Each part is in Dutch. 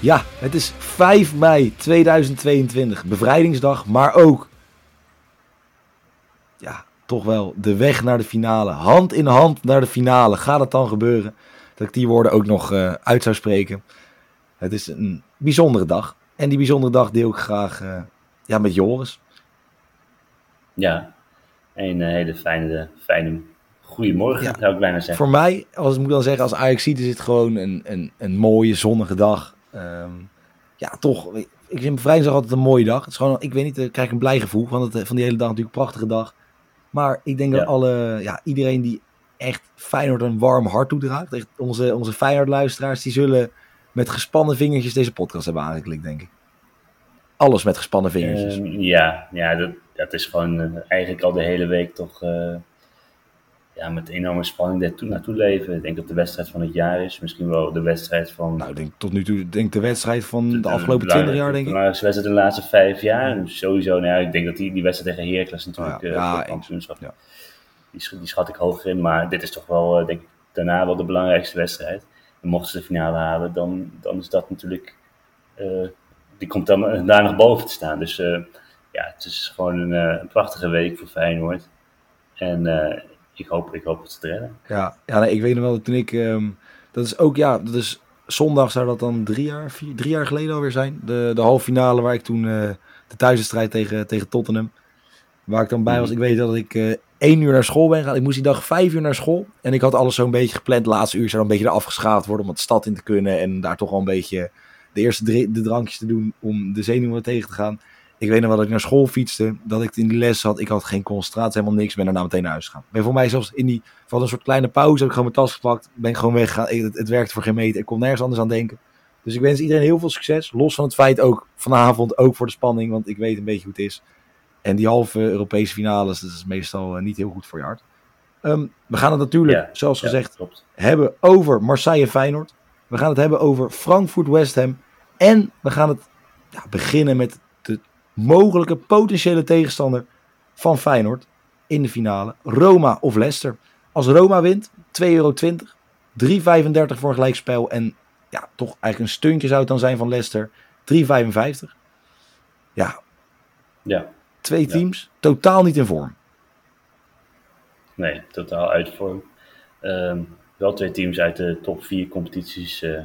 Ja, het is 5 mei 2022, bevrijdingsdag, maar ook, ja, toch wel de weg naar de finale. Hand in hand naar de finale. Gaat het dan gebeuren? Dat ik die woorden ook nog uh, uit zou spreken. Het is een bijzondere dag. En die bijzondere dag deel ik graag uh, ja, met Joris. Ja, een uh, hele fijne, fijne goedemorgen ja. zou ik bijna zeggen. Voor mij, als ik moet dan zeggen, als Ajax is het gewoon een, een, een mooie zonnige dag. Um, ja, toch. Ik vind bevrijdingsdag altijd een mooie dag. Het is gewoon, ik weet niet, ik krijg een blij gevoel van, het, van die hele dag. Natuurlijk een prachtige dag. Maar ik denk dat alle, ja, iedereen die echt Feyenoord een warm hart toedraagt. Echt onze, onze Feyenoord-luisteraars, die zullen met gespannen vingertjes deze podcast hebben aangeklikt, denk ik. Alles met gespannen vingertjes. Uh, ja, ja dat, dat is gewoon uh, eigenlijk al de hele week toch uh, ja, met enorme spanning daar naartoe leven. Ik denk dat de wedstrijd van het jaar is. Misschien wel de wedstrijd van... Nou, ik denk tot nu toe denk de wedstrijd van de, de afgelopen twintig jaar, denk ik. Maar de wedstrijd de laatste vijf jaar. Dus sowieso, nou ja, ik denk dat die, die wedstrijd tegen Heracles natuurlijk... Ja, ja, kampioenschap, ja. Die, die schat ik hoger in. Maar dit is toch wel, denk ik, daarna wel de belangrijkste wedstrijd. En mochten ze de finale halen, dan, dan is dat natuurlijk... Uh, die komt dan daar nog boven te staan. Dus uh, ja, het is gewoon een, uh, een, prachtige week voor Feyenoord. En ik hoop, ik hoop het te redden. Ja, ja nee, ik weet nog wel, toen ik... Um, dat is ook, ja, dat is... Zondag zou dat dan drie jaar, vier, drie jaar geleden alweer zijn. De, de halve finale waar ik toen uh, de thuiswedstrijd tegen, tegen Tottenham. Waar ik dan bij was. Ik weet dat ik uh, één uur naar school ben gegaan. Ik moest die dag vijf uur naar school. En ik had alles zo'n beetje gepland. Laatste uur zou een beetje eraf geschaafd worden om het stad in te kunnen. En daar toch wel een beetje de eerste drie, de drankjes te doen om de zenuwen tegen te gaan. Ik weet nog wel dat ik naar school fietste, dat ik in die les zat. Ik had geen concentratie, helemaal niks. Ben daarna meteen naar huis gegaan. Ben voor mij zelfs in die, van een soort kleine pauze, heb ik gewoon mijn tas gepakt. Ben gewoon weggegaan. Het, het werkte voor geen meter. Ik kon nergens anders aan denken. Dus ik wens iedereen heel veel succes. Los van het feit ook vanavond, ook voor de spanning. Want ik weet een beetje hoe het is. En die halve Europese finales, dat is meestal niet heel goed voor je hart. Um, we gaan het natuurlijk, ja, zoals ja, gezegd, klopt. hebben over Marseille Feyenoord. We gaan het hebben over Frankfurt West Ham. En we gaan het ja, beginnen met mogelijke potentiële tegenstander van Feyenoord in de finale. Roma of Leicester. Als Roma wint, 2,20 euro. 3,35 voor een gelijkspel. En ja, toch eigenlijk een stuntje zou het dan zijn van Leicester. 3,55. Ja. ja. Twee teams, ja. totaal niet in vorm. Nee, totaal uit vorm. Um, wel twee teams uit de top 4 competities uh,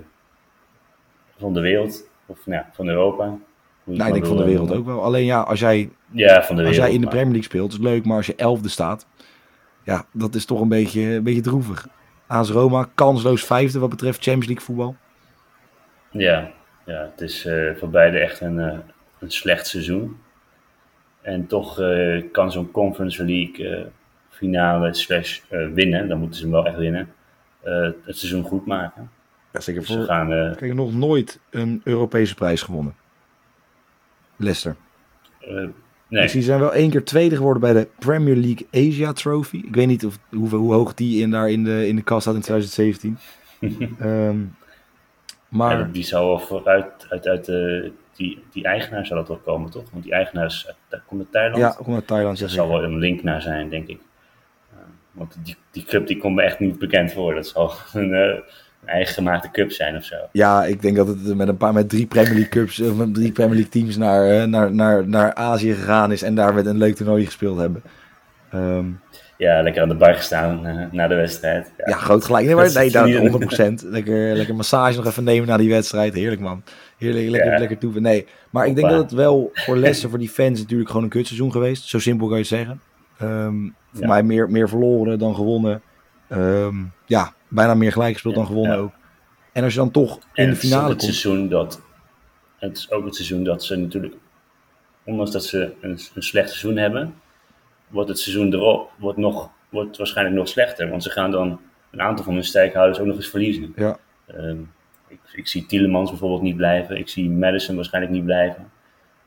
van de wereld. Of nou, van Europa. Nou, ik denk van de wereld ook wel. Alleen ja, als jij, ja, van de als jij in de Premier League speelt, is leuk. Maar als je elfde staat, ja, dat is toch een beetje, een beetje droevig. AS Roma, kansloos vijfde wat betreft Champions League voetbal. Ja, ja het is uh, voor beide echt een, uh, een slecht seizoen. En toch uh, kan zo'n Conference League finale slash winnen, dan moeten ze hem wel echt winnen, het seizoen goed maken. Ja, zeker dus voor, gaan, ik heb nog nooit een Europese prijs gewonnen. Leicester. Uh, nee. Dus die zijn wel één keer tweede geworden bij de Premier League Asia Trophy. Ik weet niet of, hoe, hoe hoog die in, daar in de, in de kast staat in 2017. um, maar... Ja, die zou wel vooruit uit, uit de, die, die eigenaar zou dat wel komen, toch? Want die eigenaar is, daar komt uit Thailand. Ja, komt uit Thailand. Er zal wel een link naar zijn, denk ik. Uh, want die, die club die komt me echt niet bekend voor. Dat zal een, uh, eigen gemaakte cup zijn of zo. Ja, ik denk dat het met een paar met drie Premier League cups of met drie Premier League teams naar, naar, naar, naar Azië gegaan is en daar met een leuk toernooi gespeeld hebben. Um, ja, lekker aan de bar gestaan uh, na de wedstrijd. Ja, ja groot gelijk. Nee, maar, nee, daar 100%. lekker, lekker massage nog even nemen na die wedstrijd. Heerlijk man. Heerlijk, lekker, ja. lekker toe. Nee, maar ik denk dat het wel voor Leicester, voor die fans natuurlijk gewoon een kutseizoen geweest. Zo simpel kan je zeggen. Um, voor mij meer, meer verloren dan gewonnen. Um, ja, bijna meer gelijk gespeeld dan gewonnen ook. En als je dan toch in de finale het komt. Seizoen dat, het is ook het seizoen dat ze natuurlijk, ondanks dat ze een, een slecht seizoen hebben, wordt het seizoen erop wordt nog, wordt waarschijnlijk nog slechter. Want ze gaan dan een aantal van hun sterkhouders ook nog eens verliezen. Ja. Ehm, ik, ik, zie Tielemans bijvoorbeeld niet blijven. Ik zie Madison waarschijnlijk niet blijven.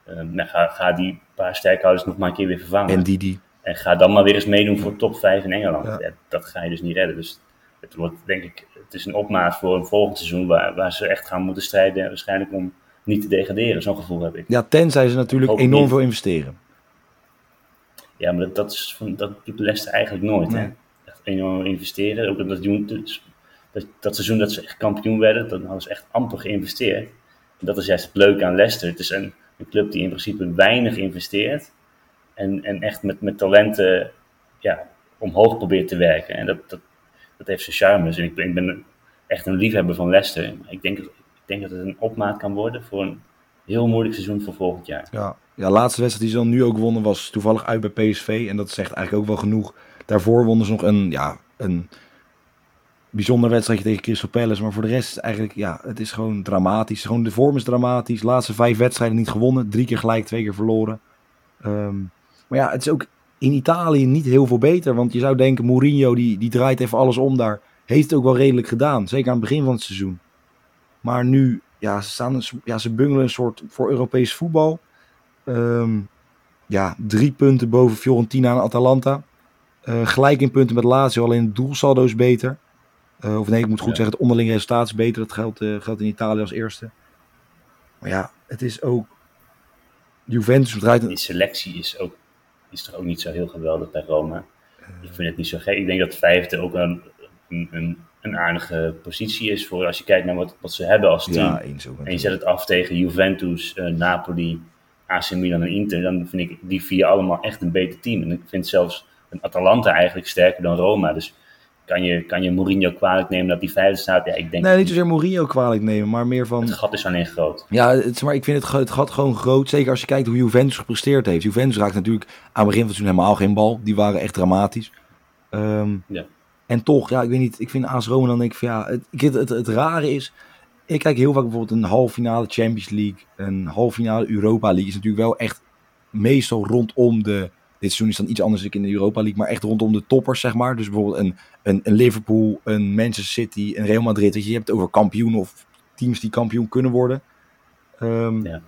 Um, ga, ga die paar sterkhouders nog maar een keer weer vervangen. En Didi. En ga dan maar weer eens meedoen voor top 5 in Engeland. Ja. dat ga je dus niet redden. Dus het wordt, denk ik, het is een opmaat voor een volgend seizoen waar, waar ze echt gaan moeten strijden. Waarschijnlijk om niet te degraderen. Zo'n gevoel heb ik. Ja, tenzij ze natuurlijk enorm veel investeren. Ja, maar dat, dat, is, dat doet Leicester eigenlijk nooit. Hè? Echt enorm investeren. Ook dat, dus, dat, dat seizoen dat ze echt kampioen werden, dan hadden ze echt amper geïnvesteerd. En dat is juist het leuke aan Leicester. Het is een, een club die in principe weinig investeert. En, en echt met, met talenten ja, omhoog probeert te werken. En dat, dat, dat heeft zijn charmes. En ik ben, ik ben echt een liefhebber van Leicester. Ik denk, ik denk dat het een opmaat kan worden voor een heel moeilijk seizoen voor volgend jaar. Ja, ja laatste wedstrijd die ze dan nu ook wonnen was toevallig uit bij PSV. En dat zegt eigenlijk ook wel genoeg. Daarvoor wonnen ze nog een, ja, een bijzonder wedstrijdje tegen Crystal Palace. Maar voor de rest is eigenlijk, ja, het is gewoon dramatisch. Gewoon de vorm is dramatisch. Laatste vijf wedstrijden niet gewonnen. Drie keer gelijk, twee keer verloren. Ehm, maar ja, het is ook in Italië niet heel veel beter. Want je zou denken, Mourinho die, die draait even alles om daar. Heeft het ook wel redelijk gedaan. Zeker aan het begin van het seizoen. Maar nu, ja, ze, staan, ja, ze bungelen een soort voor Europees voetbal. Ehm, ja, drie punten boven Fiorentina en Atalanta. Uh, gelijk in punten met Lazio, alleen het doelsaldo is beter. Uh, of nee, ik moet goed zeggen, het onderlinge resultaat is beter. Dat geldt, uh, geldt in Italië als eerste. Maar ja, het is ook... Juventus draait... Die selectie is, ook, is toch ook niet zo heel geweldig bij Roma. ik vind het niet zo gek. Ik denk dat vijfde ook een, een, een aardige positie is voor als je kijkt naar wat, wat ze hebben als team. Ja, eens ook, en je zet het af tegen Juventus, uh, Napoli, AC Milan en Inter. Dan vind ik die vier allemaal echt een beter team. En ik vind zelfs een Atalanta eigenlijk sterker dan Roma. Dus kan je, kan je Mourinho kwalijk nemen dat die vijfde staat? Ja, ik denk nee, niet zozeer Mourinho kwalijk nemen, maar meer van... Het gat is alleen groot. Ja, het, maar ik vind het, het gat gewoon groot. Zeker als je kijkt hoe Juventus gepresteerd heeft. Juventus raakt natuurlijk aan het begin van het seizoen helemaal geen bal. Die waren echt dramatisch. Um, ja. En toch, ja, ik weet niet, ik vind AS Roma dan denk ik van ja, het, het, het, het rare is, ik kijk heel vaak bijvoorbeeld een halve finale Champions League, een halve finale Europa League, is natuurlijk wel echt meestal rondom de, dit seizoen is dan iets anders dan in de Europa League, maar echt rondom de toppers, zeg maar. Dus bijvoorbeeld een, een, een Liverpool, een Manchester City, een Real Madrid, je, je hebt het over kampioen of teams die kampioen kunnen worden. Um, ja.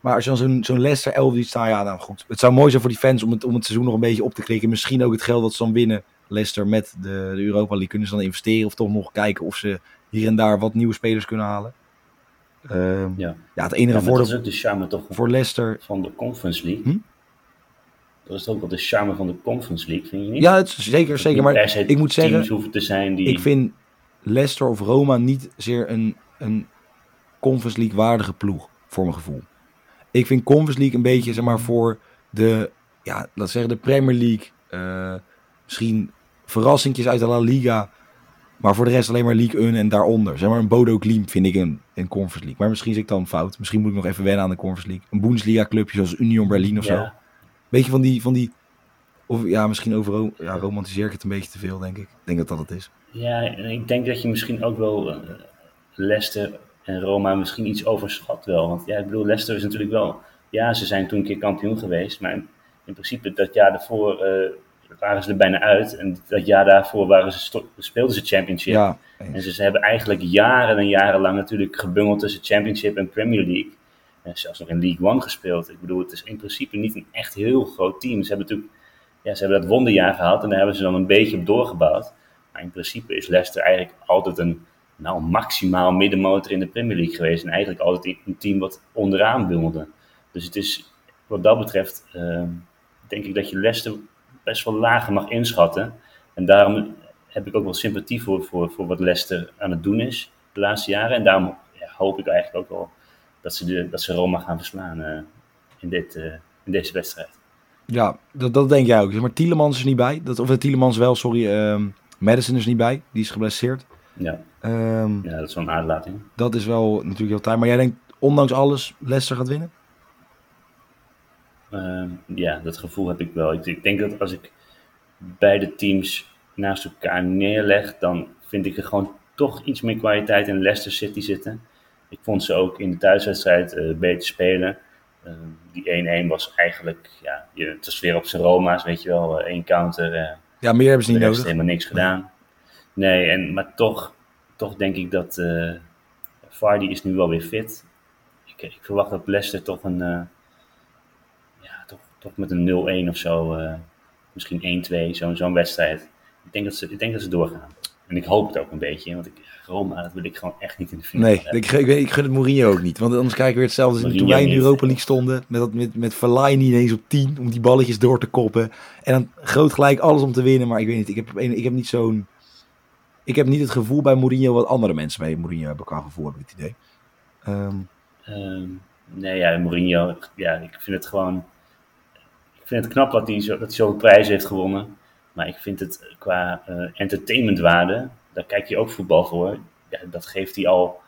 Maar als je dan zo'n zo'n Leicester 11 ziet staan, ja, nou goed. Het zou mooi zijn voor die fans om het, om het seizoen nog een beetje op te klikken. Misschien ook het geld dat ze dan winnen Leicester met de, de Europa League kunnen ze dan investeren of toch nog kijken of ze hier en daar wat nieuwe spelers kunnen halen. Uh, ja. ja, het enige ja, voordeel. Dat is ook de charme toch voor Leicester van de Conference League. Hm? Dat is ook wel de charme van de Conference League, vind je niet? Ja, het is zeker, zeker. Maar ik moet zeggen, hoeven te zijn die... ik vind Leicester of Roma niet zeer een, een Conference League waardige ploeg, voor mijn gevoel. Ik vind Conference League een beetje, zeg maar, voor de, ja, laat zeggen, de Premier League. Uh, misschien verrassingjes uit de La Liga. Maar voor de rest alleen maar League 1 en daaronder. Zeg maar een Bodo Glimt vind ik een, een Conference League. Maar misschien zit ik dan fout. Misschien moet ik nog even wennen aan de Conference League. Een Bundesliga clubje zoals Union Berlin of zo. Beetje van die, van die... Of ja, misschien over ja, romantiseer ik het een beetje te veel, denk ik. Ik denk dat dat het is. Ja, ik denk dat je misschien ook wel uh, Leicester en Roma misschien iets overschat wel. Want ja, ik bedoel, Leicester is natuurlijk wel... Ja, ze zijn toen een keer kampioen geweest. Maar in, in principe dat jaar daarvoor... Uh, waren ze er bijna uit. En dat jaar daarvoor waren ze speelden ze Championship. Ja, en ze, ze, hebben eigenlijk jaren en jaren lang natuurlijk gebungeld tussen Championship en Premier League. Zelfs nog in League One gespeeld. Ik bedoel, het is in principe niet een echt heel groot team. Ze hebben natuurlijk ja, ze hebben dat wonderjaar gehad en daar hebben ze dan een beetje op doorgebouwd. Maar in principe is Leicester eigenlijk altijd een nou, maximaal middenmotor in de Premier League geweest. En eigenlijk altijd een team wat onderaan bungelde. Dus het is, wat dat betreft, uh, denk ik dat je Leicester best wel lager mag inschatten. En daarom heb ik ook wel sympathie voor, voor, voor wat Leicester aan het doen is de laatste jaren. En daarom hoop ik eigenlijk ook wel dat ze, de, dat ze Roma gaan verslaan uh, in, dit, uh, in deze wedstrijd. Ja, dat, dat denk jij ook. Maar Tielemans is niet bij. Dat, of Tielemans wel, sorry. Um, Madison is niet bij. Die is geblesseerd. Ja, um, ja dat is wel een aardlating. Dat is wel natuurlijk heel taai. Maar jij denkt, ondanks alles, Leicester gaat winnen? Uh, ja, dat gevoel heb ik wel. Ik, ik, denk dat als ik beide teams naast elkaar neerleg, dan vind ik er gewoon toch iets meer kwaliteit in Leicester City zitten. Ik vond ze ook in de thuiswedstrijd uh, beter spelen. Uh, die 1-1 was eigenlijk, ja, het was weer op zijn Roma's, weet je wel, één counter. ja, meer hebben ze niet nodig. helemaal niks gedaan. Nee, en, maar toch, toch denk ik dat Vardy is nu wel weer fit. Ik, ik verwacht dat Leicester toch een, ja, toch, toch met een 0-1 of zo, misschien 1-2, zo'n zo'n wedstrijd. Ik denk, dat ze, ik denk dat ze doorgaan. En ik hoop het ook een beetje, want ik, Roma, dat wil ik gewoon echt niet in de finale Nee, ik, ik, ik gun het Mourinho ook niet. Want anders kijken we weer hetzelfde als toen wij in de Europa League stonden. Met, dat, met, met Verlaine ineens op 10, om die balletjes door te koppen. En dan groot gelijk alles om te winnen. Maar ik weet niet, ik heb, ik heb niet zo'n ik heb niet het gevoel bij Mourinho wat andere mensen bij Mourinho hebben qua gevoel, heb ik het idee. Um, um, nee, ja, Mourinho, ja, ik vind het gewoon... Ik vind het knap dat hij, zo, dat hij zoveel prijzen heeft gewonnen. Maar ik vind het qua uh, entertainmentwaarde, daar kijk je ook voetbal voor. Ja, dat geeft hij al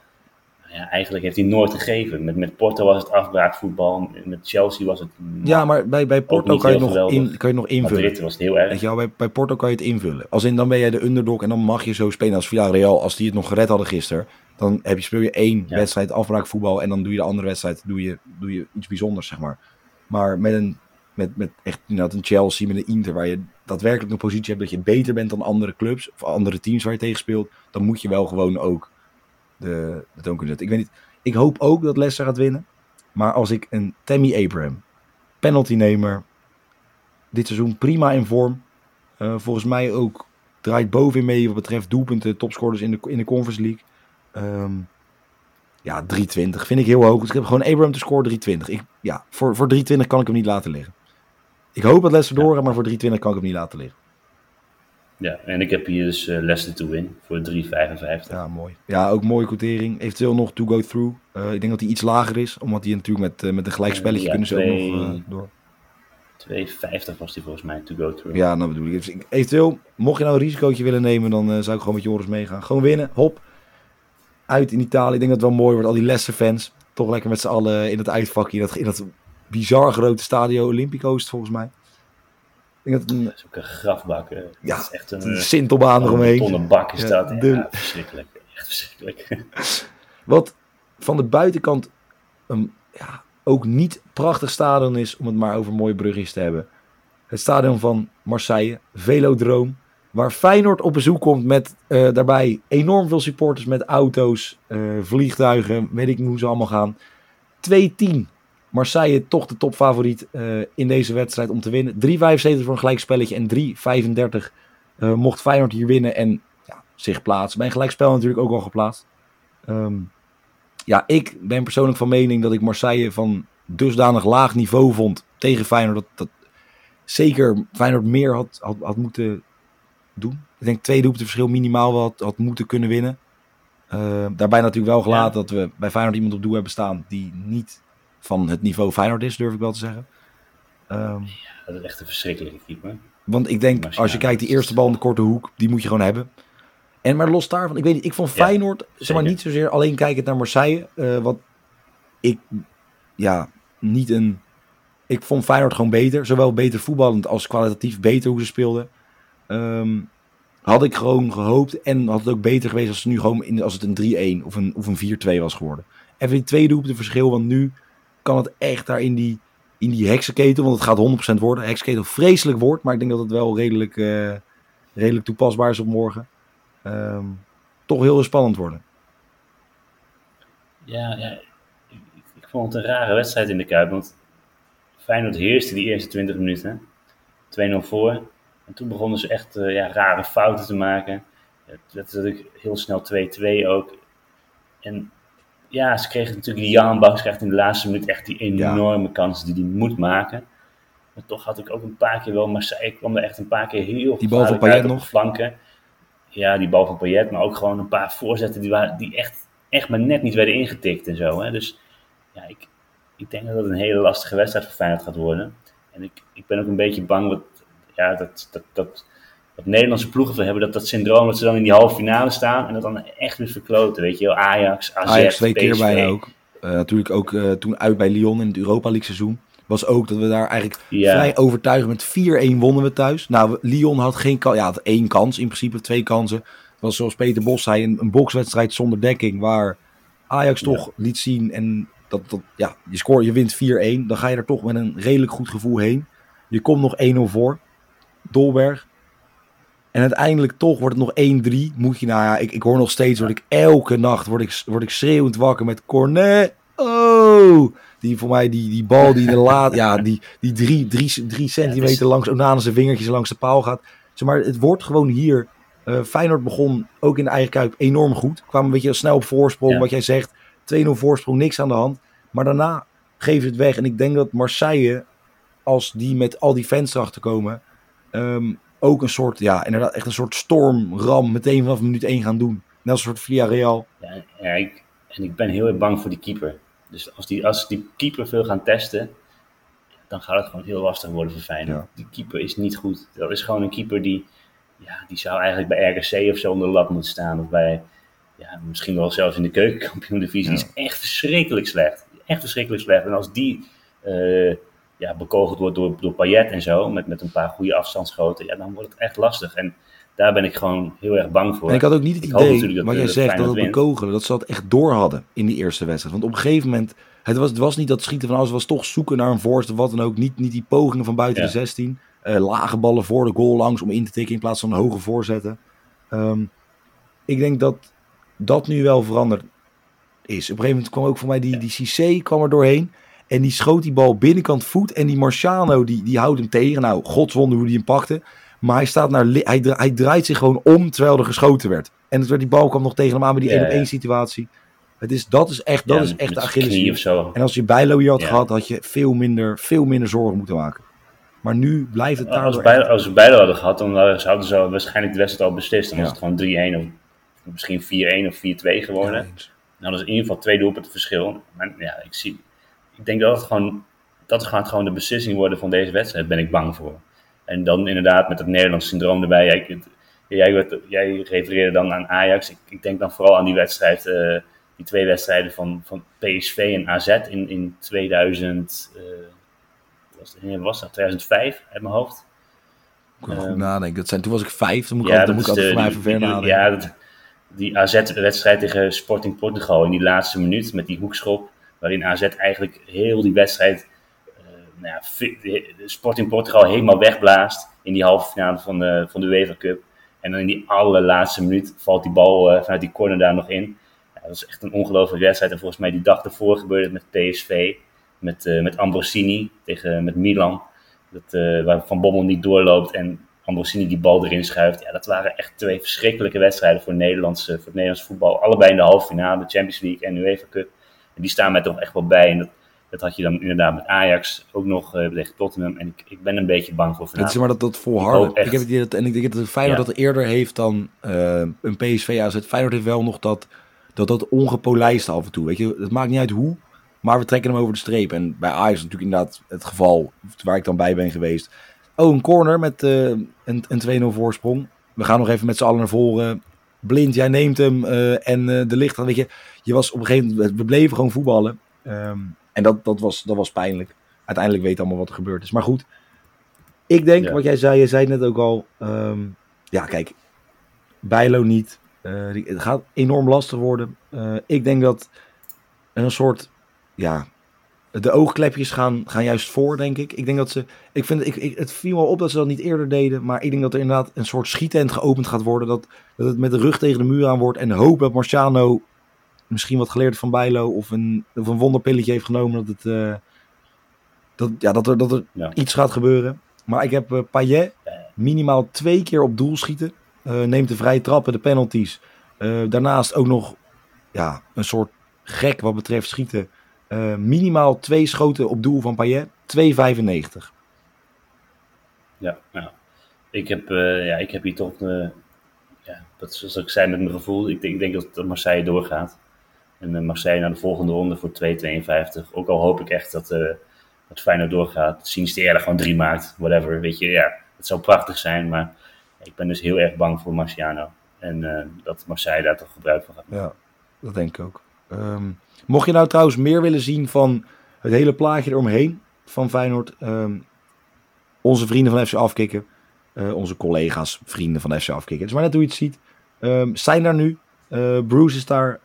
ja, eigenlijk heeft hij nooit gegeven. Met, met Porto was het afbraakvoetbal. Met Chelsea was het. Ja, maar bij, bij Porto kan je, nog in, kan je nog invullen. Madrid was het heel erg. Weet je wel, bij, bij Porto kan je het invullen. Als in dan ben jij de underdog en dan mag je zo spelen als Villarreal. Als die het nog gered hadden gisteren. Dan heb je, speel je één ja. wedstrijd afbraakvoetbal. En dan doe je de andere wedstrijd doe je, doe je iets bijzonders, zeg maar. Maar met een. Met, met echt inderdaad een Chelsea, met een Inter, waar je daadwerkelijk een positie hebt dat je beter bent dan andere clubs of andere teams waar je tegen speelt, dan moet je wel gewoon ook de, de toon kunnen zetten. Ik weet niet, ik hoop ook dat Leicester gaat winnen. Maar als ik een Tammy Abraham, penaltynemer, dit seizoen prima in vorm. Uh, volgens mij ook draait bovenin mee wat betreft doelpunten, topscorers in de, in de Conference League. Um, ja, 320 vind ik heel hoog. Dus ik heb gewoon Abraham te scoren 320. Ik, ja, voor, voor 320 kan ik hem niet laten liggen. Ik hoop dat Leicester doorgaat, maar voor 320 kan ik hem niet laten liggen. Ja, en ik heb hier dus uh, Leicester to win voor 3,55. Ja, mooi. Ja, ook mooie quotering. Eventueel nog to go through. Uh, ik denk dat hij iets lager is, omdat hij natuurlijk met, uh, met een gelijkspelletje ja, kunnen ze ook nog door. 2,50 was die volgens mij to go through. Ja, dan bedoel ik. Dus eventueel, mocht je nou een risicootje willen nemen, dan zou ik gewoon met Joris meegaan. Gewoon winnen, hop. Uit in Italië. Ik denk dat het wel mooi wordt. Al die Leicester fans. Toch lekker met z'n allen in het uitvakje. In dat, in dat bizar grote stadio Olympico is het volgens mij. Ik denk dat, een, dat is ook een grafbak. Ja, is echt een, een sintelbaan eromheen. Een bak is ja, dat. De... Ja, verschrikkelijk. Echt verschrikkelijk. Wat van de buitenkant een ja, ook niet prachtig stadion is, om het maar over mooie brugjes te hebben. Het stadion van Marseille, Velodroom. Waar Feyenoord op bezoek komt met uh, daarbij enorm veel supporters met auto's, uh, vliegtuigen, weet ik niet hoe ze allemaal gaan. 2-10 Marseille toch de topfavoriet uh, in deze wedstrijd om te winnen. 3,75 voor een gelijkspelletje en 3,35 uh, mocht Feyenoord hier winnen en ja, zich plaatsen. Bij een gelijkspel natuurlijk ook al geplaatst. Um, ja, ik ben persoonlijk van mening dat ik Marseille van dusdanig laag niveau vond tegen Feyenoord. Dat, dat zeker Feyenoord meer had, had, had moeten doen. Ik denk twee doelpunten verschil minimaal wel had, had moeten kunnen winnen. Uh, daarbij natuurlijk wel gelaten ja. dat we bij Feyenoord iemand op doel hebben staan die niet van het niveau Feyenoord is, durf ik wel te zeggen. Um, ja, dat is echt een verschrikkelijke keeper. Want ik denk, als je kijkt, die eerste bal in de korte hoek, die moet je gewoon hebben. En maar los daarvan, ik weet niet, ik vond Feyenoord, ja, zeg maar niet zozeer alleen kijkend naar Marseille, uh, wat ik, ja, niet een, ik vond Feyenoord gewoon beter, zowel beter voetballend als kwalitatief beter hoe ze speelden. Um, had ik gewoon gehoopt en had het ook beter geweest als, het nu gewoon in, als het een 3-1 of een, of een 4-2 was geworden. Even die tweede hoek de verschil, want nu kan het echt daar in die, in die heksenketel, want het gaat 100% worden. Heksenketel vreselijk woord, maar ik denk dat het wel redelijk, uh, redelijk toepasbaar is op morgen. Um, toch heel spannend worden. Ja, ja ik, vond het een rare wedstrijd in de Kuip, want Feyenoord heerste die eerste 20 minuten. 2-0 voor. En toen begonnen ze echt uh, ja, rare fouten te maken. Het werd natuurlijk heel snel 2-2 ook. En ja, ze kregen natuurlijk die Jan Baks krijgt in de laatste minuut echt die enorme ja. kans die hij moet maken. Maar toch had ik ook een paar keer wel, maar zij kwam er echt een paar keer heel Die bal van Payet nog? Flanken. Ja, die bal van Payet, maar ook gewoon een paar voorzetten die, waren, die echt, echt maar net niet werden ingetikt en zo. Hè. Dus ja, ik, ik denk dat het een hele lastige wedstrijd voor Feyenoord gaat worden. En ik, ik ben ook een beetje bang dat, ja, dat, dat, dat dat Nederlandse ploegen hebben dat, dat syndroom dat ze dan in die halve finale staan en dat dan echt weer verkloten. Weet je wel, Ajax, AZ, Ajax twee keer bijna ook. Uh, natuurlijk ook uh, toen uit bij Lyon in het Europa League seizoen. Was ook dat we daar eigenlijk ja. vrij overtuigend met 4-1 wonnen we thuis. Nou, Lyon had geen kans. Ja, had één kans in principe, twee kansen. was zoals Peter Bos zei, een, een bokswedstrijd zonder dekking. Waar Ajax toch liet zien en dat, dat, ja, je scoort, je wint 4-1. Dan ga je er toch met een redelijk goed gevoel heen. Je komt nog 1-0 voor. Dolberg. En uiteindelijk toch wordt het nog 1-3. Moet je, nou ja, ik, ik hoor nog steeds, word ik elke nacht word ik, word ik schreeuwend wakker met Cornet. Oh! Die voor mij, die, die bal die de laat, ja, die, die drie, drie, drie centimeter langs Onana zijn vingertjes langs de paal gaat. Zeg maar, het wordt gewoon hier. Uh, Feyenoord begon ook in de eigen kuip enorm goed. Kwam een beetje snel op voorsprong, wat jij zegt. 2-0 voorsprong, niks aan de hand. Maar daarna geeft het weg. En ik denk dat Marseille, als die met al die fans erachter komen, um, ook een soort, ja, inderdaad, echt een soort stormram meteen vanaf minuut 1 gaan doen. Net als een soort Villarreal. Ja, ja ik, en ik ben heel erg bang voor die keeper. Dus als die, als die keeper veel gaan testen, dan gaat het gewoon heel lastig worden voor Feyenoord. Die keeper is niet goed. Dat is gewoon een keeper die, ja, die zou eigenlijk bij RKC of zo onder de lat moeten staan. Of bij, ja, misschien wel zelfs in de keukenkampioen-divisie. Die is echt verschrikkelijk slecht. Echt verschrikkelijk slecht. En als die uh, ja, bekogeld wordt door, door Payet en zo, met, met een paar goede afstandsschoten, ja, dan wordt het echt lastig. En daar ben ik gewoon heel erg bang voor. En ik had ook niet het idee, wat jij zegt, dat het bekogelen, dat ze dat echt door hadden in die eerste wedstrijd. Want op een gegeven moment, het was, het was niet dat schieten van alles, het was toch zoeken naar een voorst of wat dan ook. Niet, niet die pogingen van buiten de 16. Uh, eh, lage ballen voor de goal langs om in te tikken in plaats van hoge voorzetten. Um, ik denk dat dat nu wel veranderd is. Op een gegeven moment kwam ook voor mij die, die Cissé kwam er doorheen. En die schoot die bal binnenkant voet. En die Marciano die, die houdt hem tegen. Nou, godswonder hoe die hem pakte. Maar hij, staat naar, hij, hij draait zich gewoon om terwijl er geschoten werd. En het werd, die bal kwam nog tegen hem aan bij die 1 op 1 situatie. Het is, dat is echt, dat is echt de Achilles. En als je Bijlo hier had gehad, had je veel minder, veel minder zorgen moeten maken. Maar nu blijft het daar. Als, bij, als we Bijlo hadden gehad, dan zouden ze waarschijnlijk de wedstrijd al beslist. Dan was het gewoon 3-1 of misschien 4-1 of 4-2 geworden. Dan is in ieder geval twee doelpunten verschil. Maar ja, ik, zie, ik denk dat het gewoon, dat gaat gewoon de beslissing worden van deze wedstrijd, ben ik bang voor. En dan inderdaad met het Nederlands syndroom erbij. Jij, jij, jij refereerde dan aan Ajax. Ik, ik, denk dan vooral aan die wedstrijd, uh, die twee wedstrijden van, van PSV en AZ in, in 2000, uh, was, was dat 2005 uit mijn hoofd. Ik kan um, goed nadenken. Dat zijn, toen was ik vijf, dan moet ik, ja, altijd, moet ik altijd de, van mij ver nadenken. Ja, dat, die AZ-wedstrijd tegen Sporting Portugal in die laatste minuut met die hoekschop, waarin AZ eigenlijk heel die wedstrijd nou ja, Sporting Portugal helemaal wegblaast in die halve finale van de, van de UEFA Cup. En dan in die allerlaatste minuut valt die bal uh, vanuit die corner daar nog in. Ja, dat was echt een ongelofelijke wedstrijd. En volgens mij die dag ervoor gebeurde het met PSV. Met, uh, met Ambrosini tegen met Milan. Dat, waar Van Bommel niet doorloopt en Ambrosini die bal erin schuift. Ja, dat waren echt twee verschrikkelijke wedstrijden voor, Nederlandse, voor het Nederlands voetbal. Allebei in de halve finale, Champions League en UEFA Cup. En die staan mij toch echt wel bij. En dat, dat had je dan inderdaad met Ajax ook nog uh, tegen Tottenham. En ik, ik ben een beetje bang voor vanavond. Het is maar dat dat volharden. Ik, ik heb het idee dat, en ik denk dat het Feyenoord ja. dat eerder heeft dan uh, een PSV AZ. Feyenoord heeft wel nog dat, dat, dat ongepolijst af en toe. Weet je, het maakt niet uit hoe, maar we trekken hem over de streep. En bij Ajax is natuurlijk inderdaad het geval waar ik dan bij ben geweest. Oh, een corner met uh, een, een 2-0 voorsprong. We gaan nog even met z'n allen naar voren. Blind, jij neemt hem en de licht. Weet je, je was op een gegeven moment, we bleven gewoon voetballen. Um, en dat, dat, was, dat was pijnlijk. Uiteindelijk weet allemaal wat er gebeurd is. Maar goed, ik denk wat jij zei, je zei net ook al. Um, ja, kijk, Bijlo niet. Uh, het gaat enorm lastig worden. Ik denk dat een soort, ja, de oogklepjes gaan, gaan juist voor, denk ik. Ik denk dat ze, ik vind, ik, ik, het viel wel op dat ze dat niet eerder deden, maar ik denk dat er inderdaad een soort schietent geopend gaat worden, dat, dat het met de rug tegen de muur aan wordt en hoop dat Marciano misschien wat geleerd van Bijlo of een, of een wonderpilletje heeft genomen dat, het, uh, dat, ja, dat er, dat er iets gaat gebeuren. Maar ik heb uh, Payet minimaal twee keer op doel schieten. Uh, neemt de vrije trappen, de penalties. daarnaast ook nog ja, een soort gek wat betreft schieten. Minimaal twee schoten op doel van Payet. 2,95. Ja, ja. Ik, heb, ja, ik heb hier toch, ja, dat zoals ik zei met mijn gevoel, ik denk, ik denk dat Marseille doorgaat. En uh, Marseille naar de volgende ronde voor 2,52. Ook al hoop ik echt dat, uh, dat Feyenoord doorgaat. Sinisterra gewoon drie maakt, whatever. Weet je, ja, het zou prachtig zijn. Maar ik ben dus heel erg bang voor Marciano. En uh, dat Marseille daar toch gebruik van gaat maken. Ja, dat denk ik ook. Um, mocht je nou trouwens meer willen zien van het hele plaatje eromheen van Feyenoord. Um, onze vrienden van FC Afkikken. onze collega's, vrienden van FC Afkikken. Het is maar net hoe je het ziet. um, zijn daar nu. Bruce is daar.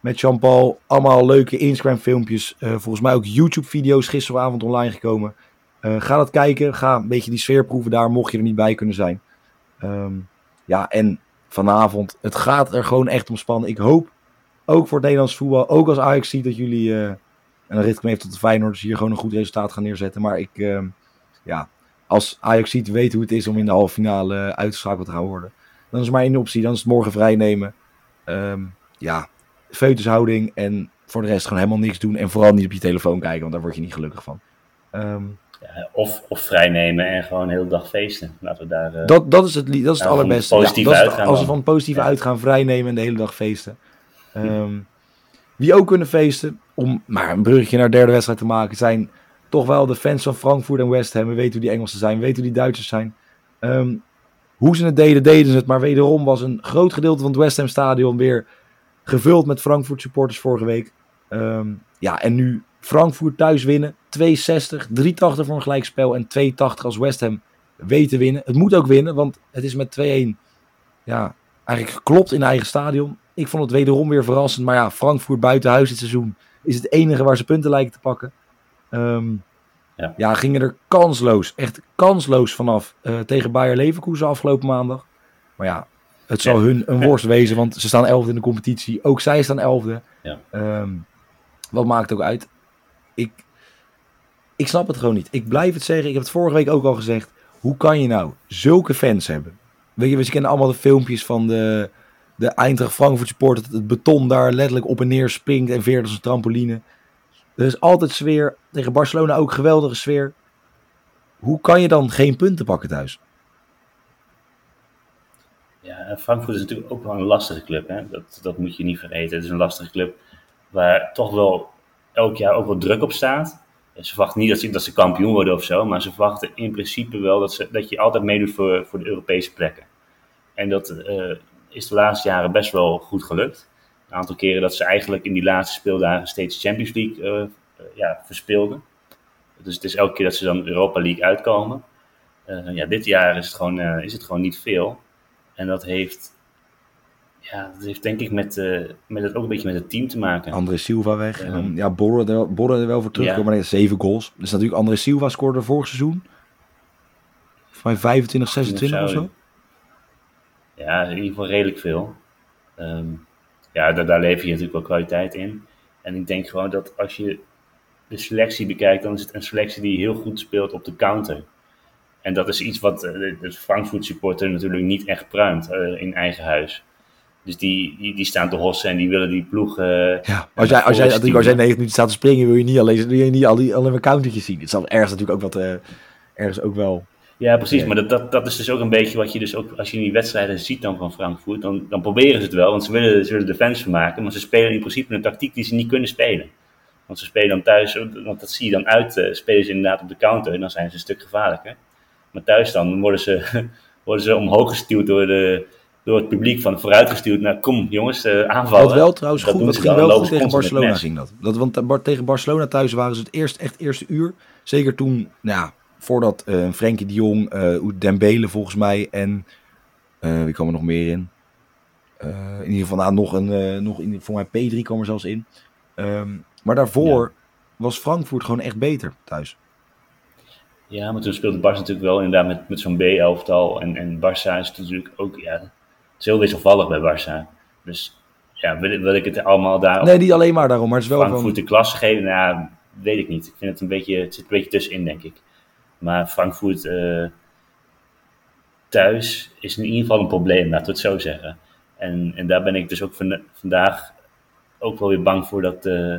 Met Jean-Paul. Allemaal leuke Instagram filmpjes. volgens mij ook YouTube video's gisteravond online gekomen. ga dat kijken. Ga een beetje die sfeer proeven daar. Mocht je er niet bij kunnen zijn. Ja, en vanavond. Het gaat er gewoon echt om spannen. Ik hoop ook voor het Nederlands voetbal. Ook als Ajax ziet dat jullie. Uh, en dan richt ik me even tot de Feyenoorders hier gewoon een goed resultaat gaan neerzetten. Maar ik, uh, ja, als Ajax ziet, weet hoe het is om in de halve finale uitgeschakeld te gaan worden. Dan is maar één optie. Dan is het morgen vrij nemen. Um, ja, feutushouding en voor de rest gewoon helemaal niks doen. En vooral niet op je telefoon kijken, want daar word je niet gelukkig van. Um, ja, of, of vrijnemen en gewoon heel de dag feesten. Laten we daar, uh, dat, dat is het, dat is het allerbeste. Ja, dat is als we van positieve ja. uitgaan, vrijnemen en de hele dag feesten. Um, wie ook kunnen feesten, om maar een bruggetje naar de derde wedstrijd te maken, zijn toch wel de fans van Frankfurt en West Ham. We weten hoe die Engelsen zijn, we weten hoe die Duitsers zijn. Um, hoe ze het deden, deden ze het. Maar wederom was een groot gedeelte van het West Ham stadion weer gevuld met Frankfurt supporters vorige week. Um, ja, en nu Frankfurt thuis winnen. 2,60, 3,80 voor een gelijkspel en 2,80 als West Ham weten winnen. Het moet ook winnen, want het is met 2-1 ja, eigenlijk geklopt in eigen stadion. Ik vond het wederom weer verrassend. Maar ja, Frankfurt buiten huis dit seizoen is het enige waar ze punten lijken te pakken. Um, ja. ja, gingen er kansloos, echt kansloos vanaf uh, tegen Bayer Leverkusen afgelopen maandag. Maar ja, het zal hun een worst wezen, want ze staan elfde in de competitie. Ook zij staan elfde. Ja. Um, wat maakt ook uit? Ik, ik snap het gewoon niet. Ik blijf het zeggen. Ik heb het vorige week ook al gezegd. Hoe kan je nou zulke fans hebben? Weet je, we kennen allemaal de filmpjes van de, de Eintracht Frankfurt support. Dat het beton daar letterlijk op en neer springt en veert als een trampoline. Er is altijd sfeer. Tegen Barcelona ook geweldige sfeer. Hoe kan je dan geen punten pakken thuis? Ja, Frankfurt is natuurlijk ook wel een lastige club. Hè? Dat, dat moet je niet vergeten. Het is een lastige club waar toch wel elk jaar ook wel druk op staat. Ze verwachten niet dat ze, dat ze kampioen worden of zo, maar ze verwachten in principe wel dat, ze, dat je altijd meedoet voor, voor de Europese plekken. En dat uh, is de laatste jaren best wel goed gelukt. Een aantal keren dat ze eigenlijk in die laatste speeldagen steeds Champions League uh, uh, ja, verspeelden. Dus het is elke keer dat ze dan Europa League uitkomen. ja, dit jaar is het, gewoon, is het gewoon niet veel. En dat heeft ja, dat heeft denk ik met, uh, met het, ook een beetje met het team te maken. André Silva weg. ja, Borre er, Borre er wel voor terugkomen. Ja. Maar zeven goals. Dus natuurlijk André Silva scoorde vorig seizoen. Van 25, 26 of zo. Ja, in ieder geval redelijk veel. Um, ja, daar, daar lever je natuurlijk wel kwaliteit in. En ik denk gewoon dat als je de selectie bekijkt, dan is het een selectie die heel goed speelt op de counter. En dat is iets wat eh, de Frankfurt supporter natuurlijk niet echt pruimt uh, in eigen huis. Dus die, die, die, staan te hossen en die willen die ploeg. Uh, ja, als jij, als, jij, als, jij, als jij 9 minuten staat te springen, wil je niet alleen, wil je niet al die, alleen maar countertjes zien. Het zal ergens natuurlijk ook wat. Uh, ergens ook wel. Ja, precies. Maar dat, dat, dat is dus ook een beetje wat je dus ook. Als je die wedstrijden ziet dan van Frankfurt, dan, dan proberen ze het wel. Want ze willen, ze willen de fans vermaken. Maar ze spelen in principe een tactiek die ze niet kunnen spelen. Want ze spelen dan thuis, want dat zie je dan uit, uh, spelen ze inderdaad op de counter. En dan zijn ze een stuk gevaarlijker. Maar thuis dan worden ze, worden ze omhoog gestuurd door de door het publiek van vooruitgestuurd naar kom jongens, uh, aanvallen. Wat wel trouwens goed, dat ging wel goed tegen Barcelona ging dat. dat. Want tegen Barcelona thuis waren ze het eerst echt eerste uur. Zeker toen, nou ja, voordat uh, Frenkie de Jong, uh, Dembele volgens mij en uh, wie kwam er nog meer in? in ieder geval nou, nog een, nog in, voor mij P3 kwam er zelfs in. Um, maar daarvoor was Frankfurt gewoon echt beter thuis. Ja, maar toen speelde Barça natuurlijk wel inderdaad met, met zo'n B-elftal. En, en Barça is natuurlijk ook, ja, is heel wisselvallig bij Barça. Dus ja, wil, wil ik het allemaal daar... Nee, niet alleen maar daarom, maar het is wel Frankfurt van... de klas geven, nou, weet ik niet. Ik vind het een beetje, het zit een beetje tussenin, denk ik. Maar Frankfurt uh, thuis is in ieder geval een probleem, laten we het zo zeggen. En, en daar ben ik dus ook van, vandaag ook wel weer bang voor dat, uh,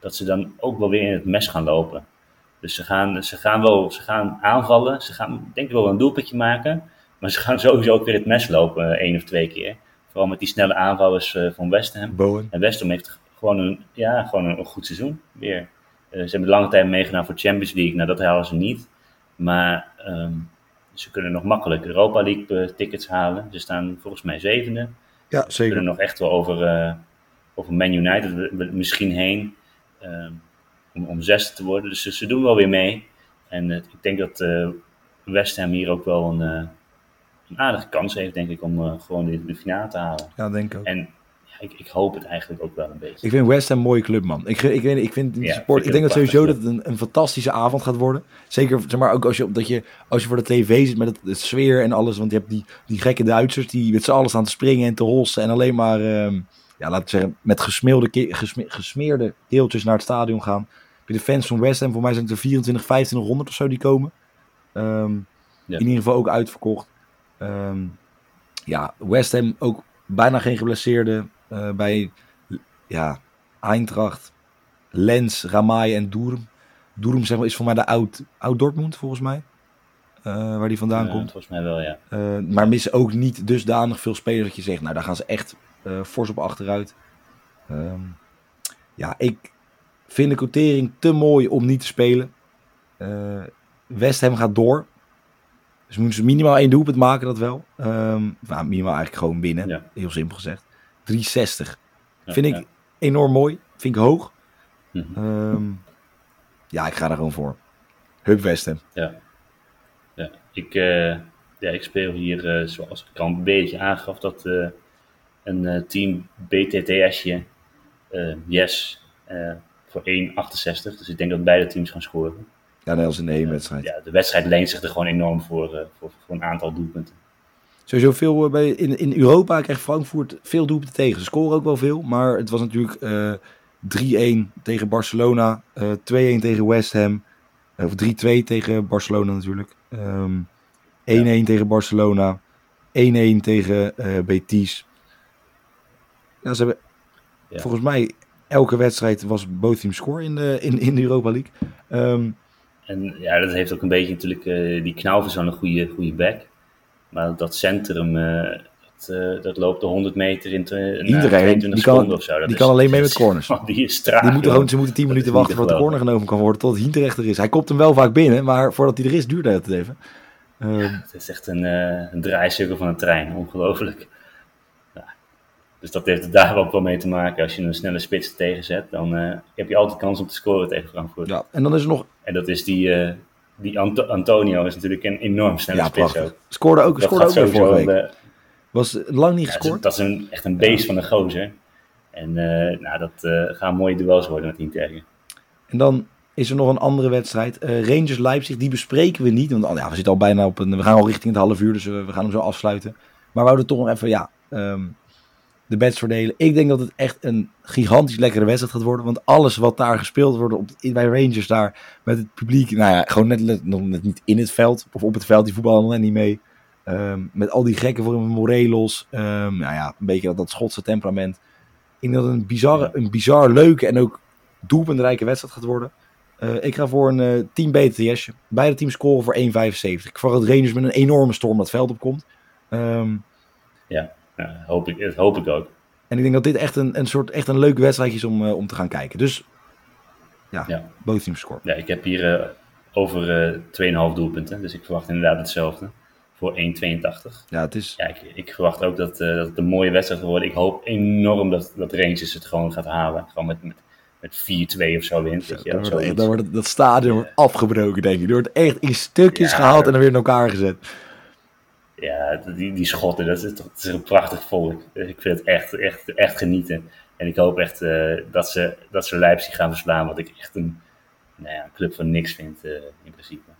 dat ze dan ook wel weer in het mes gaan lopen. Dus ze gaan, ze gaan wel ze gaan aanvallen, ze gaan denk ik wel een doelpuntje maken. Maar ze gaan sowieso ook weer het mes lopen, eh, één of twee keer. Vooral met die snelle aanvallers uh, van West Ham. Bowen. En West Ham heeft gewoon een, ja, gewoon een, goed seizoen weer. Uh, ze hebben lange tijd meegedaan voor Champions League. Nou, dat halen ze niet. Maar um, ze kunnen nog makkelijk Europa League tickets halen. Ze staan volgens mij zevende. Ja, zeker. Ze kunnen nog echt wel over, uh, over Man United misschien heen. Um, om, om zesde te worden. Dus ze, ze, doen wel weer mee. En ik denk dat West Ham hier ook wel een een aardige kans heeft, denk ik, om gewoon de, de finale te halen. Ja, denk ik ook. En ik, ik, hoop het eigenlijk ook wel een beetje. Ik vind West Ham een mooie club, man. Ik, ik, ik, ik vind ja, sport, ik denk dat sowieso dat het een, een, fantastische avond gaat worden. Zeker, zeg maar, ook als je, dat je, als je voor de tv zit met het, sfeer en alles. Want je hebt die, die gekke Duitsers die met z'n allen staan te springen en te hossen. En alleen maar, um, ja, laten we zeggen, met gesmeerde, gesme, gesmeerde keeltjes naar het stadion gaan. De fans van West Ham, voor mij zijn het er 24, 2500 of zo die komen. Um, ja. In ieder geval ook uitverkocht. Um, ja, West Ham ook bijna geen geblesseerden. Uh, bij ja, Eintracht, Lens, Ramai en Durm. Durm zeg maar, is voor mij de oud, oud Dortmund volgens mij. Uh, waar die vandaan ja, komt. Volgens mij wel, ja. Uh, maar missen ook niet dusdanig veel spelers dat je zegt, nou daar gaan ze echt fors op achteruit. Um, ja, ik vind de quotering te mooi om niet te spelen. West Ham gaat door. Dus moeten ze minimaal één doelpunt maken, dat wel. Um, nou, minimaal eigenlijk gewoon winnen. Ja. Heel simpel gezegd. 360. Ja, vind ik enorm mooi. Vind ik hoog. Mm -hmm. um, ja, ik ga er gewoon voor. Hub Westen. Ja. ja. Ik, uh, ja, ik speel hier, uh, zoals ik al een beetje aangaf, dat uh, een team BTTSje, yes, voor 1,68. Dus ik denk dat beide teams gaan scoren. Ja, net als in de hele wedstrijd. Ja, de wedstrijd leent zich er gewoon enorm voor, voor, voor, een aantal doelpunten. Sowieso veel uh, bij, in, in Europa krijgt Frankfurt veel doelpunten tegen. Ze scoren ook wel veel, maar het was natuurlijk uh, 3-1 tegen Barcelona, 2-1 tegen West Ham, of 3-2 tegen Barcelona natuurlijk. 1-1 um, ja. tegen Barcelona, 1-1 tegen Betis. Ja, ze hebben ja. volgens mij elke wedstrijd was both team score in de, in, in de Europa League. Um, en ja, dat heeft ook een beetje natuurlijk, uh, die Knauw zo'n goede, goede back. Maar dat centrum, uh, dat, uh, dat, loopt de 100 meter in Iedereen, 22 seconden of zo. Dat die is, kan alleen mee met corners. die is traag. Die moeten gewoon, ze moeten 10 minuten wachten voordat de corner genomen kan worden, tot Hinterecht er is. Hij komt hem wel vaak binnen, maar voordat hij er is, duurt het even. Ja, het is echt een, een draaicirkel van een trein, ongelooflijk. Dus dat heeft er daar ook wel mee te maken. Als je een snelle spits tegenzet, dan uh, heb je altijd kans om te scoren tegen Frankfurt. Ja, en dan is er nog... En dat is die, uh, die Anto Antonio, is natuurlijk een enorm snelle ja, spits ook. Scoorde ook, scoorde ook weer vorige week. De, Was lang niet ja, gescoord? Dat is een, echt een beest ja. van een gozer. En uh, nou, dat gaan mooie duels worden met Inter. En dan is er nog een andere wedstrijd. Rangers Leipzig, die bespreken we niet. Want oh, ja, we zitten al bijna op een... We gaan al richting het half uur, dus we, we gaan hem zo afsluiten. Maar we houden toch nog even, ja... Um, de bets verdelen. Ik denk dat het echt een gigantisch lekkere wedstrijd gaat worden. Want alles wat daar gespeeld wordt op, bij Rangers daar met het publiek. Nou ja, gewoon net, nog net niet in het veld of op het veld. Die voetballen nog net niet mee. Um, met al die gekken voor Morelos. Um, nou ja, een beetje dat, dat Schotse temperament. Ik denk dat het een bizarre, een bizar leuke en ook doelpuntrijke wedstrijd gaat worden. Uh, ik ga voor een uh, team BTS. Beide teams scoren voor 1,75. Ik verwacht dat Rangers met een enorme storm dat veld opkomt. Um, ja. Ja, hoop ik, dat hoop ik ook. En ik denk dat dit echt een, een soort echt een leuk wedstrijd is om, uh, om te gaan kijken. Dus ja, ja. both teams score. Ja, ik heb hier uh, over uh, 2,5 doelpunten. Dus ik verwacht inderdaad hetzelfde. Voor 1,82. Ja, het is... Ja, ik, ik verwacht ook dat, dat het een mooie wedstrijd worden. Ik hoop enorm dat, dat Rangers het gewoon gaat halen. Gewoon met, met, met 4-2 of zo wint. Dan, wordt, echt, dan wordt het, dat stadion wordt afgebroken, denk ik. Er wordt echt in stukjes ja, gehaald en dan weer in elkaar gezet. Ja, die, die Schotten, dat is, toch, dat is een prachtig volk. Ik vind het echt, echt, echt genieten. En ik hoop echt uh, dat, ze, dat ze Leipzig gaan verslaan, wat ik echt een, nou ja, een club van niks vind uh, in principe.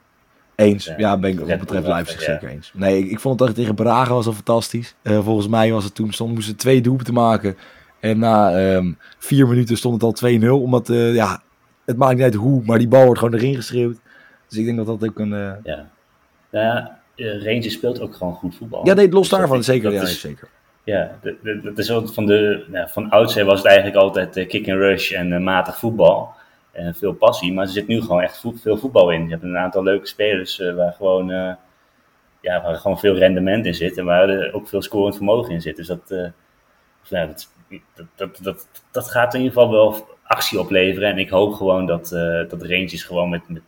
Eens, dus, uh, ja, ben ik wat betreft Leipzig ja. zeker eens. Nee, ik, ik vond het tegen Braga was al fantastisch. volgens mij was het toen, stond, moesten twee doelpunten maken. En na um, vier minuten stond het al 2-0, omdat, ja, het maakt niet uit hoe, maar die bal wordt gewoon erin geschreeuwd. Dus ik denk dat dat ook een... Ja, nou ja, Rangers speelt ook gewoon goed voetbal. Ja, nee, los dus daarvan, zeker. Ja, is, zeker. Ja, dat is van de, nou, van oudsher was het eigenlijk altijd uh, kick and rush en uh, matig voetbal. En veel passie, maar er zit nu gewoon echt veel voetbal in. Je hebt een aantal leuke spelers waar, gewoon, ja, waar gewoon veel rendement in zit en waar er ook veel scorend vermogen in zit. Dus dat, ja, dat, dat, dat, dat, gaat in ieder geval wel actie opleveren. En ik hoop gewoon dat, dat Rangers gewoon met, met,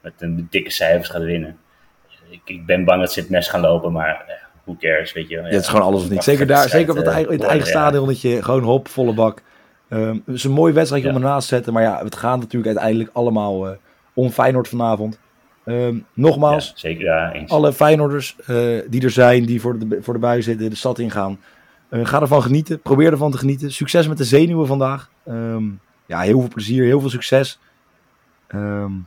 met een dikke cijfers gaat winnen ik, ik, ben bang dat ze het mes gaan lopen, maar eh, who cares, weet je. Ja, het is gewoon alles of niet. Zeker, daar, zeker op het, eigen, in het eigen stadion, dat je gewoon hop, volle bak. Um, het is een mooi wedstrijd om ernaast te zetten, maar ja, het gaat natuurlijk uiteindelijk allemaal uh, om Feyenoord vanavond. Um, nogmaals, zeker, ja, eens. alle Feyenoorders uh, die er zijn, die voor de, voor de bui zitten, de stad ingaan. Uh, ga ervan genieten. Probeer ervan te genieten. Succes met de zenuwen vandaag. Um, ja, heel veel plezier, heel veel succes. Um,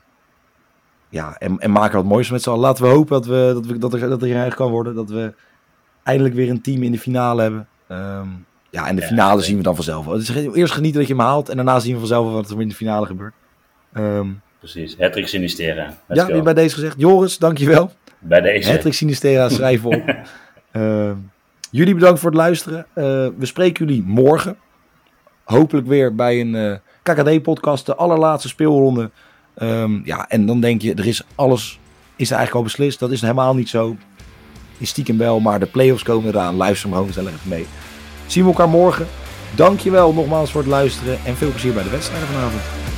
ja, en, en maak er wat moois met z'n allen. Laten we hopen dat, we, dat, we, dat, er, dat er kan worden. Dat we eindelijk weer een team in de finale hebben. Um, ja, en de finale ja, zien we dan vanzelf. Eerst genieten dat je hem haalt. En daarna zien we vanzelf wat er in de finale gebeurt. Um, Precies, Hattrick Sinistera. ja, weer bij deze gezegd. Joris, dankjewel. Bij deze. Hattrick Sinistera, schrijven op. uh, jullie bedankt voor het luisteren. Uh, we spreken jullie morgen. Hopelijk weer bij een uh, KKD-podcast, de allerlaatste speelronde. Um, ja, en dan denk je, er is alles is eigenlijk al beslist. Dat is helemaal niet zo. Is stiekem wel, maar de play-offs komen eraan. Luister hem gewoon gezellig even mee. Zien we elkaar morgen. Dankjewel nogmaals voor het luisteren en veel plezier bij de wedstrijden vanavond.